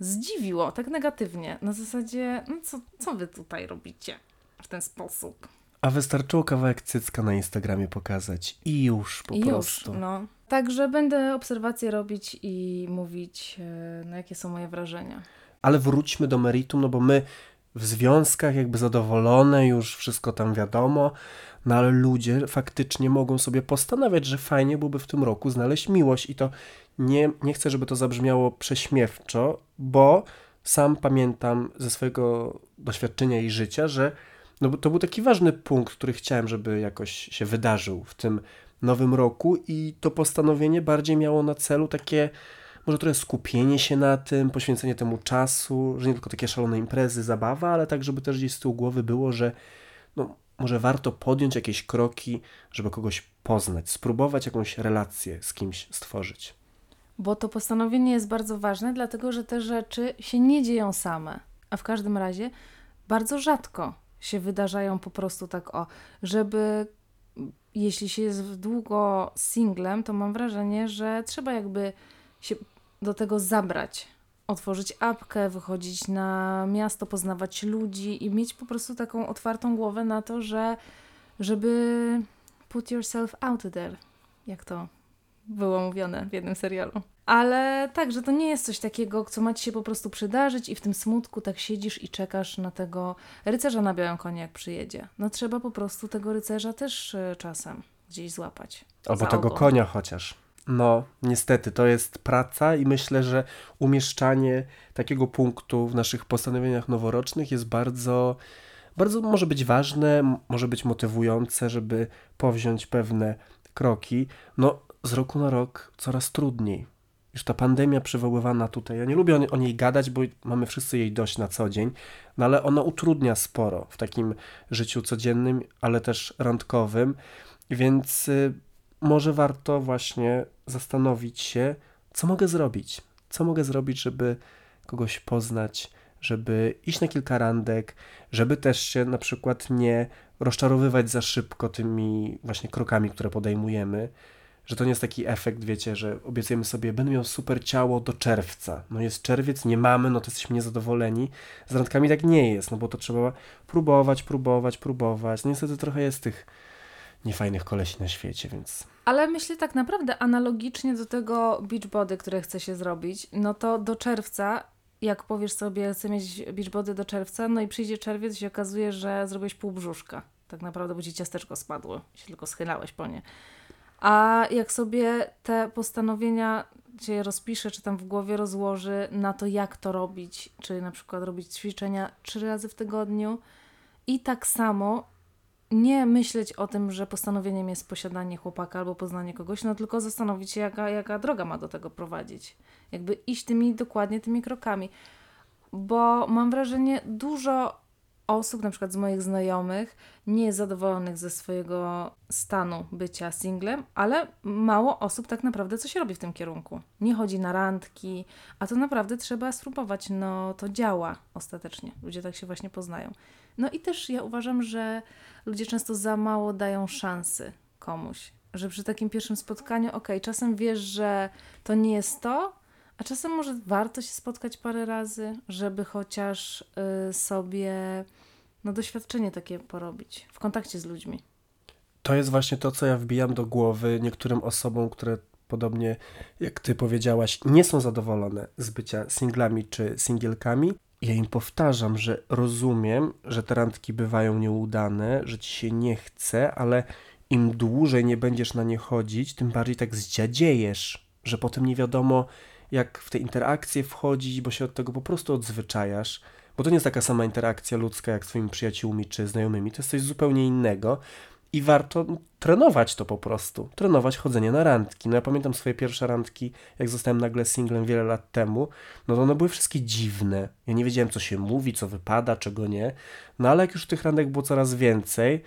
zdziwiło, tak negatywnie. Na zasadzie, no co, co wy tutaj robicie w ten sposób? A wystarczyło kawałek cycka na Instagramie pokazać i już po I prostu. Już, no. Także będę obserwacje robić i mówić, e, no, jakie są moje wrażenia. Ale wróćmy do meritum, no bo my w związkach jakby zadowolone, już wszystko tam wiadomo, no ale ludzie faktycznie mogą sobie postanawiać, że fajnie byłoby w tym roku znaleźć miłość i to nie, nie chcę, żeby to zabrzmiało prześmiewczo, bo sam pamiętam ze swojego doświadczenia i życia, że no bo to był taki ważny punkt, który chciałem, żeby jakoś się wydarzył w tym nowym roku i to postanowienie bardziej miało na celu takie może trochę skupienie się na tym, poświęcenie temu czasu, że nie tylko takie szalone imprezy, zabawa, ale tak, żeby też gdzieś z tyłu głowy było, że no, może warto podjąć jakieś kroki, żeby kogoś poznać, spróbować jakąś relację z kimś stworzyć. Bo to postanowienie jest bardzo ważne, dlatego że te rzeczy się nie dzieją same. A w każdym razie bardzo rzadko się wydarzają po prostu tak o, żeby jeśli się jest długo singlem, to mam wrażenie, że trzeba jakby się do tego zabrać. Otworzyć apkę, wychodzić na miasto, poznawać ludzi i mieć po prostu taką otwartą głowę na to, że żeby put yourself out there, jak to było mówione w jednym serialu. Ale tak, że to nie jest coś takiego, co ma ci się po prostu przydarzyć i w tym smutku tak siedzisz i czekasz na tego rycerza na białym koniu, jak przyjedzie. No trzeba po prostu tego rycerza też y, czasem gdzieś złapać. Albo tego ogon. konia chociaż. No, niestety, to jest praca i myślę, że umieszczanie takiego punktu w naszych postanowieniach noworocznych jest bardzo, bardzo może być ważne, może być motywujące, żeby powziąć pewne kroki. No, z roku na rok coraz trudniej. Już ta pandemia przywoływana tutaj, ja nie lubię o, niej gadać, bo mamy wszyscy jej dość na co dzień, no ale ona utrudnia sporo w takim życiu codziennym, ale też randkowym, więc y, może warto właśnie zastanowić się, co mogę zrobić. Co mogę zrobić, żeby kogoś poznać, żeby iść na kilka randek, żeby też się na przykład nie rozczarowywać za szybko tymi właśnie krokami, które podejmujemy. Że to nie jest taki efekt, wiecie, że obiecujemy sobie, będę miał super ciało do czerwca. No jest czerwiec, nie mamy, no to jesteśmy niezadowoleni. Z randkami tak nie jest, no bo to trzeba próbować, próbować, próbować. No niestety trochę jest tych niefajnych kolesi na świecie, więc Ale myślę tak naprawdę analogicznie do tego beachbody, które chce się zrobić, no to do czerwca, jak powiesz sobie, chcę mieć beachbody do czerwca, no i przyjdzie czerwiec i się okazuje, że zrobiłeś pół brzuszka. Tak naprawdę, bo ci ciasteczko spadło, się tylko schylałeś po nie. A jak sobie te postanowienia się rozpisze, czy tam w głowie rozłoży na to, jak to robić, czy na przykład robić ćwiczenia trzy razy w tygodniu i tak samo nie myśleć o tym, że postanowieniem jest posiadanie chłopaka albo poznanie kogoś, no tylko zastanowić się, jaka, jaka droga ma do tego prowadzić. Jakby iść tymi dokładnie tymi krokami. Bo mam wrażenie, dużo osób, na przykład z moich znajomych, nie jest zadowolonych ze swojego stanu bycia singlem, ale mało osób tak naprawdę coś robi w tym kierunku. Nie chodzi na randki, a to naprawdę trzeba spróbować. No to działa ostatecznie. Ludzie tak się właśnie poznają. No i też ja uważam, że ludzie często za mało dają szansy komuś. Że przy takim pierwszym spotkaniu, okej, czasem wiesz, że to nie jest to, a czasem może warto się spotkać parę razy, żeby chociaż y, sobie no, doświadczenie takie porobić w kontakcie z ludźmi. To jest właśnie to, co ja wbijam do głowy niektórym osobom, które podobnie jak ty powiedziałaś, nie są zadowolone z bycia singlami czy singielkami. Ja im powtarzam, że rozumiem, że te randki bywają nieudane, że ci się nie chce, ale im dłużej nie będziesz na nie chodzić, tym bardziej tak zdziadziejesz, że potem nie wiadomo, jak w te interakcje wchodzić, bo się od tego po prostu odzwyczajasz. Bo to nie jest taka sama interakcja ludzka jak z twoimi przyjaciółmi czy znajomymi, to jest coś zupełnie innego i warto trenować to po prostu. Trenować chodzenie na randki. No ja pamiętam swoje pierwsze randki, jak zostałem nagle singlem wiele lat temu, no to one były wszystkie dziwne. Ja nie wiedziałem, co się mówi, co wypada, czego nie. No ale jak już tych randek było coraz więcej,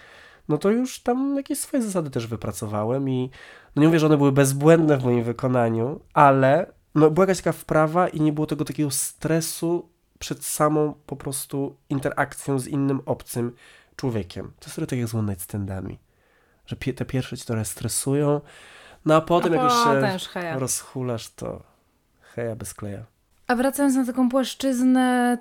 no to już tam jakieś swoje zasady też wypracowałem i no nie mówię, że one były bezbłędne w moim wykonaniu, ale no była jakaś taka wprawa i nie było tego takiego stresu przed samą po prostu interakcją z innym obcym człowiekiem. To jest trochę tak jak z one night standami, że pie- te pierwsze ci trochę stresują, no a potem jak już się już heja. rozhulasz, to heja bez kleja. A wracając na taką płaszczyznę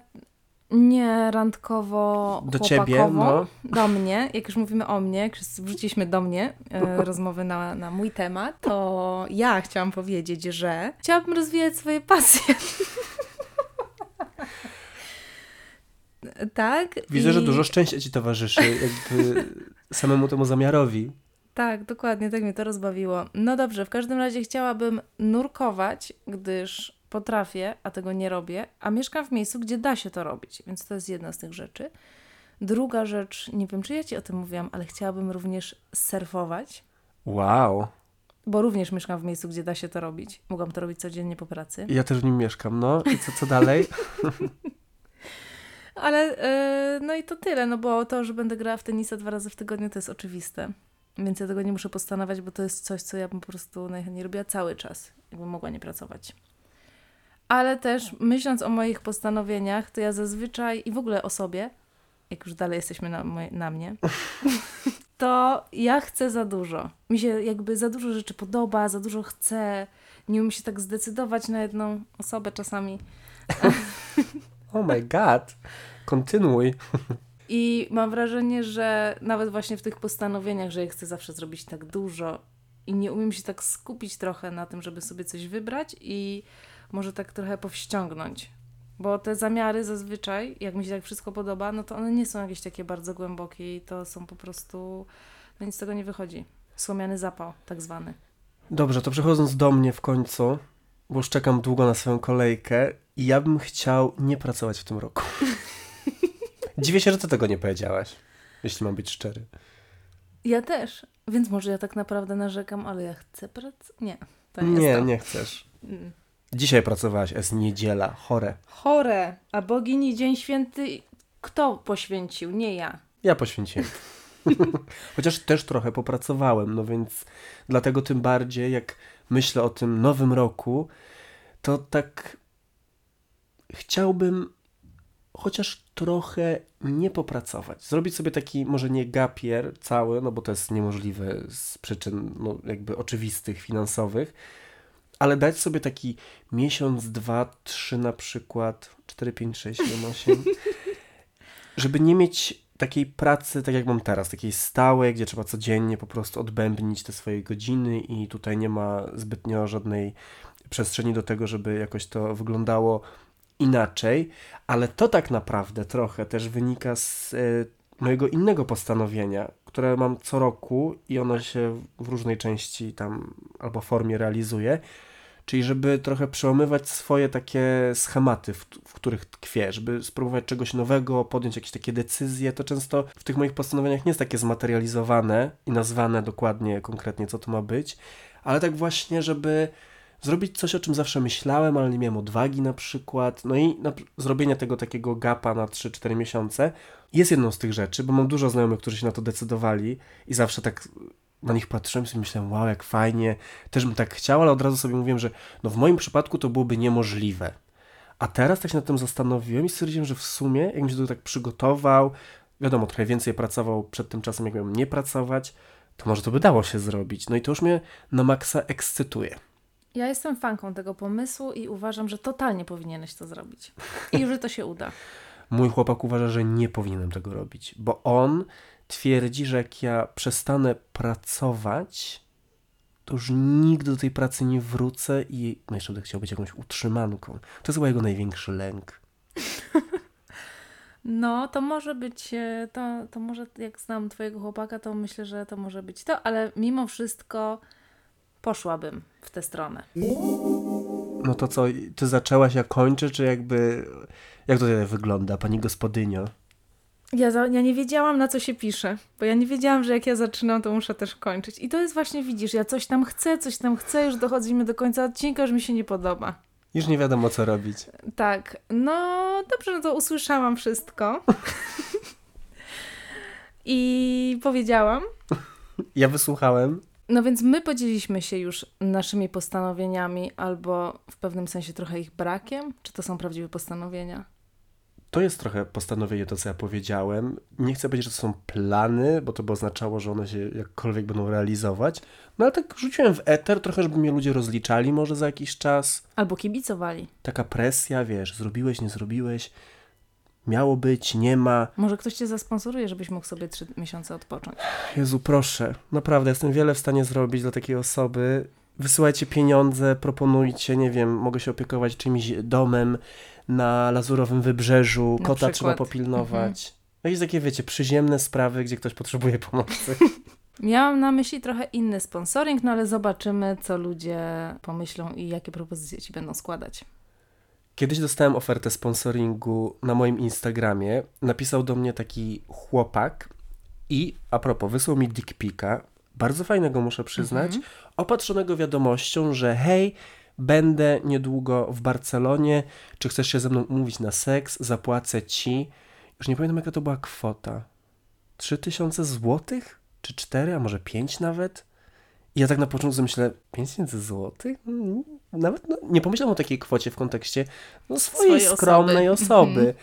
nie randkowo Do ciebie, no. do mnie, jak już mówimy o mnie, jak wrzuciliśmy do mnie e, rozmowy na, na mój temat, to ja chciałam powiedzieć, że chciałabym rozwijać swoje pasje. tak? Widzę, że i- dużo szczęścia ci towarzyszy, jakby samemu temu zamiarowi. Tak, dokładnie, tak mnie to rozbawiło. No dobrze, w każdym razie chciałabym nurkować, gdyż potrafię, a tego nie robię, a mieszkam w miejscu, gdzie da się to robić, więc to jest jedna z tych rzeczy. Druga rzecz, nie wiem czy ja ci o tym mówiłam, ale chciałabym również surfować, Wow. bo również mieszkam w miejscu, gdzie da się to robić. Mogłam to robić codziennie po pracy. Ja też w nim mieszkam, no. I co, co dalej? Ale yy, no i to tyle, no bo to, że będę grała w tenisa dwa razy w tygodniu, to jest oczywiste. Więc ja tego nie muszę postanawiać, bo to jest coś, co ja bym po prostu najchętniej robiła cały czas, jakbym mogła nie pracować. Ale też myśląc o moich postanowieniach, to ja zazwyczaj i w ogóle o sobie, jak już dalej jesteśmy na, moje, na mnie, to ja chcę za dużo. Mi się jakby za dużo rzeczy podoba, za dużo chcę. Nie umiem się tak zdecydować na jedną osobę czasami. Oh my god. Kontynuuj. I mam wrażenie, że nawet właśnie w tych postanowieniach, że ja chcę zawsze zrobić tak dużo i nie umiem się tak skupić trochę na tym, żeby sobie coś wybrać i może tak trochę powściągnąć. Bo te zamiary zazwyczaj, jak mi się tak wszystko podoba, no to one nie są jakieś takie bardzo głębokie i to są po prostu, no nic z tego nie wychodzi. Słomiany zapał, tak zwany. Dobrze, to przechodząc do mnie w końcu, bo już czekam długo na swoją kolejkę i ja bym chciał nie pracować w tym roku. Dziwię się, że ty tego nie powiedziałaś, jeśli mam być szczery. Ja też, więc może ja tak naprawdę narzekam, ale ja chcę pracować. Nie, to nie, Nie, jest to. nie chcesz. Mm. Dzisiaj pracowałaś, jest niedziela, chore. Chore, a bogini Dzień Święty kto poświęcił? Nie ja. Ja poświęciłem. Chociaż też trochę popracowałem, no więc dlatego tym bardziej, jak myślę o tym nowym roku, to tak chciałbym chociaż trochę nie popracować. Zrobić sobie taki, może nie gapier cały, no bo to jest niemożliwe z przyczyn no, jakby oczywistych, finansowych, ale dać sobie taki miesiąc, dwa, trzy na przykład, cztery, pięć, sześć, siedem, osiem, żeby nie mieć takiej pracy, tak jak mam teraz, takiej stałej, gdzie trzeba codziennie po prostu odbębnić te swoje godziny i tutaj nie ma zbytnio żadnej przestrzeni do tego, żeby jakoś to wyglądało inaczej, ale to tak naprawdę trochę też wynika z e, mojego innego postanowienia, które mam co roku i ono się w różnej części tam albo formie realizuje, czyli żeby trochę przełamywać swoje takie schematy, w, w których tkwię, żeby spróbować czegoś nowego, podjąć jakieś takie decyzje. To często w tych moich postanowieniach nie jest takie zmaterializowane i nazwane dokładnie, konkretnie, co to ma być, ale tak właśnie, żeby zrobić coś, o czym zawsze myślałem, ale nie miałem odwagi na przykład. No i na, zrobienie tego takiego gapa na 3-4 miesiące jest jedną z tych rzeczy, bo mam dużo znajomych, którzy się na to decydowali i zawsze tak na nich patrzyłem i myślałem, wow, jak fajnie, też bym tak chciał, ale od razu sobie mówiłem, że no w moim przypadku to byłoby niemożliwe. A teraz tak się nad tym zastanowiłem i stwierdziłem, że w sumie, jakbym się do tego tak przygotował, wiadomo, trochę więcej pracował przed tym czasem, jak miałem nie pracować, to może to by dało się zrobić. No i to już mnie na maksa ekscytuje. Ja jestem fanką tego pomysłu i uważam, że totalnie powinieneś to zrobić. I że to się uda. Mój chłopak uważa, że nie powinienem tego robić, bo on twierdzi, że jak ja przestanę pracować, to już nigdy do tej pracy nie wrócę i no jeszcze będę chciał być jakąś utrzymanką. To jest chyba jego największy lęk. No, to może być, e, to, to może jak znam twojego chłopaka, to myślę, że to może być to, ale mimo wszystko poszłabym w tę stronę. No to co, ty zaczęłaś, ja kończę, czy jakby... Jak to tutaj wygląda, pani gospodynio? Ja, za, ja nie wiedziałam, na co się pisze, bo ja nie wiedziałam, że jak ja zaczynam, to muszę też kończyć. I to jest właśnie, widzisz, ja coś tam chcę, coś tam chcę, już dochodzimy do końca odcinka, już mi się nie podoba. Już nie wiadomo, co robić. Tak, no dobrze, no to usłyszałam wszystko. I powiedziałam. Ja wysłuchałem. No więc my podzieliliśmy się już naszymi postanowieniami, albo w pewnym sensie trochę ich brakiem. Czy to są prawdziwe postanowienia? To jest trochę postanowienie to, co ja powiedziałem. Nie chcę powiedzieć, że to są plany, bo to by oznaczało, że one się jakkolwiek będą realizować. No ale tak rzuciłem w eter, trochę, żeby mnie ludzie rozliczali może za jakiś czas. Albo kibicowali. Taka presja, wiesz, zrobiłeś, nie zrobiłeś, miało być, nie ma. Może ktoś cię zasponsoruje, żebyś mógł sobie trzy miesiące odpocząć. Jezu, proszę, naprawdę, jestem wiele w stanie zrobić dla takiej osoby. Wysyłajcie pieniądze, proponujcie, nie wiem, mogę się opiekować czymś domem na Lazurowym Wybrzeżu, Na kota przykład. trzeba popilnować. Jakieś takie, wiecie, przyziemne sprawy, gdzie ktoś potrzebuje pomocy. Miałam na myśli trochę inny sponsoring, no ale zobaczymy, co ludzie pomyślą i jakie propozycje ci będą składać. Kiedyś dostałem ofertę sponsoringu na moim Instagramie. Napisał do mnie taki chłopak i a propos, wysłał mi dick pica, bardzo fajnego muszę przyznać, Mhm. opatrzonego wiadomością, że hej, będę niedługo w Barcelonie, czy chcesz się ze mną umówić na seks, zapłacę ci. Już nie pamiętam jaka to była kwota. 3000 złotych? Czy 4, a może 5 nawet? I ja tak na początku myślę, 5000 złotych? Nawet no, nie pomyślałem o takiej kwocie w kontekście no, swojej Swojej skromnej osoby. osoby. Mhm.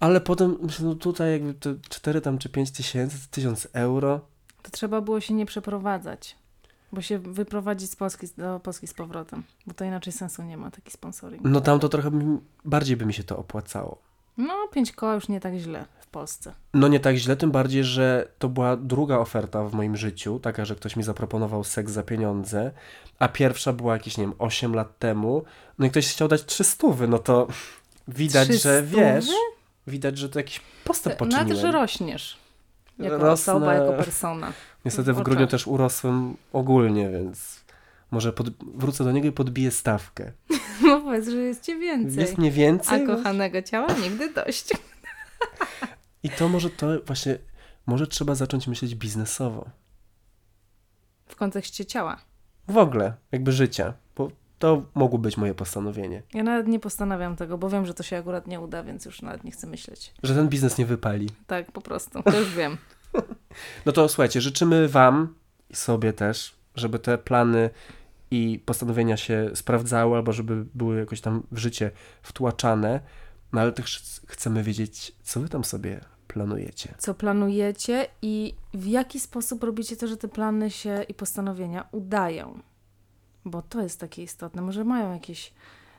Ale potem myślę, no tutaj jakby to 4 tam czy 5 tysięcy, to 1000 euro. To trzeba było się nie przeprowadzać, bo się wyprowadzić z Polski do Polski z powrotem, bo to inaczej sensu nie ma, taki sponsoring. No tam to trochę bardziej by mi się to opłacało. No, pięć koła już nie tak źle w Polsce. No nie tak źle, tym bardziej, że to była druga oferta w moim życiu, taka, że ktoś mi zaproponował seks za pieniądze, a pierwsza była jakieś, nie wiem, 8 lat temu, no i ktoś chciał dać 300, no to widać, że wiesz, widać, że to jakiś postęp poczyniłem. że rośniesz. Jako Rosnę. osoba, jako persona. Niestety w grudniu też urosłem ogólnie, więc może pod, wrócę do niego i podbiję stawkę. No powiedz, że jest cię więcej. Jest mniej więcej? A kochanego ciała nigdy dość. I to może to właśnie, może trzeba zacząć myśleć biznesowo. W kontekście ciała. W ogóle, jakby życia, bo to mogło być moje postanowienie. Ja nawet nie postanawiam tego, bo wiem, że to się akurat nie uda, więc już nawet nie chcę myśleć. Że ten biznes nie wypali. Tak, po prostu. To już wiem. No to słuchajcie, życzymy Wam i sobie też, żeby te plany i postanowienia się sprawdzały, albo żeby były jakoś tam w życie wtłaczane. No ale też chcemy wiedzieć, co Wy tam sobie planujecie. Co planujecie i w jaki sposób robicie to, że te plany się i postanowienia udają. Bo to jest takie istotne. Może mają jakieś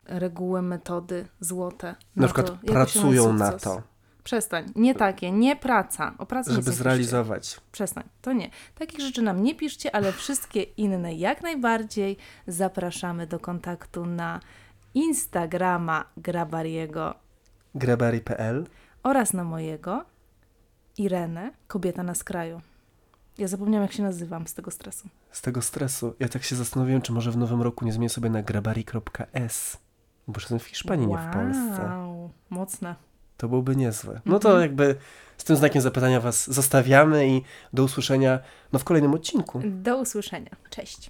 reguły, metody złote. Na przykład to, pracują na to, Przestań. Nie takie, nie praca. O pracy żeby nie piszcie. zrealizować. Przestań, to nie. Takich rzeczy nam nie piszcie, ale wszystkie inne jak najbardziej zapraszamy do kontaktu na Instagrama Grabariego Grabari.pl oraz na mojego Irenę, kobieta na skraju. Ja zapomniałam, jak się nazywam z tego stresu. Z tego stresu. Ja tak się zastanowiłem, czy może w nowym roku nie zmienię sobie na grabari.s. Bo jestem w Hiszpanii, nie w Polsce. Wow, mocne. To byłby niezłe. No to Mhm. jakby z tym znakiem zapytania Was zostawiamy i do usłyszenia no, w kolejnym odcinku. Do usłyszenia. Cześć.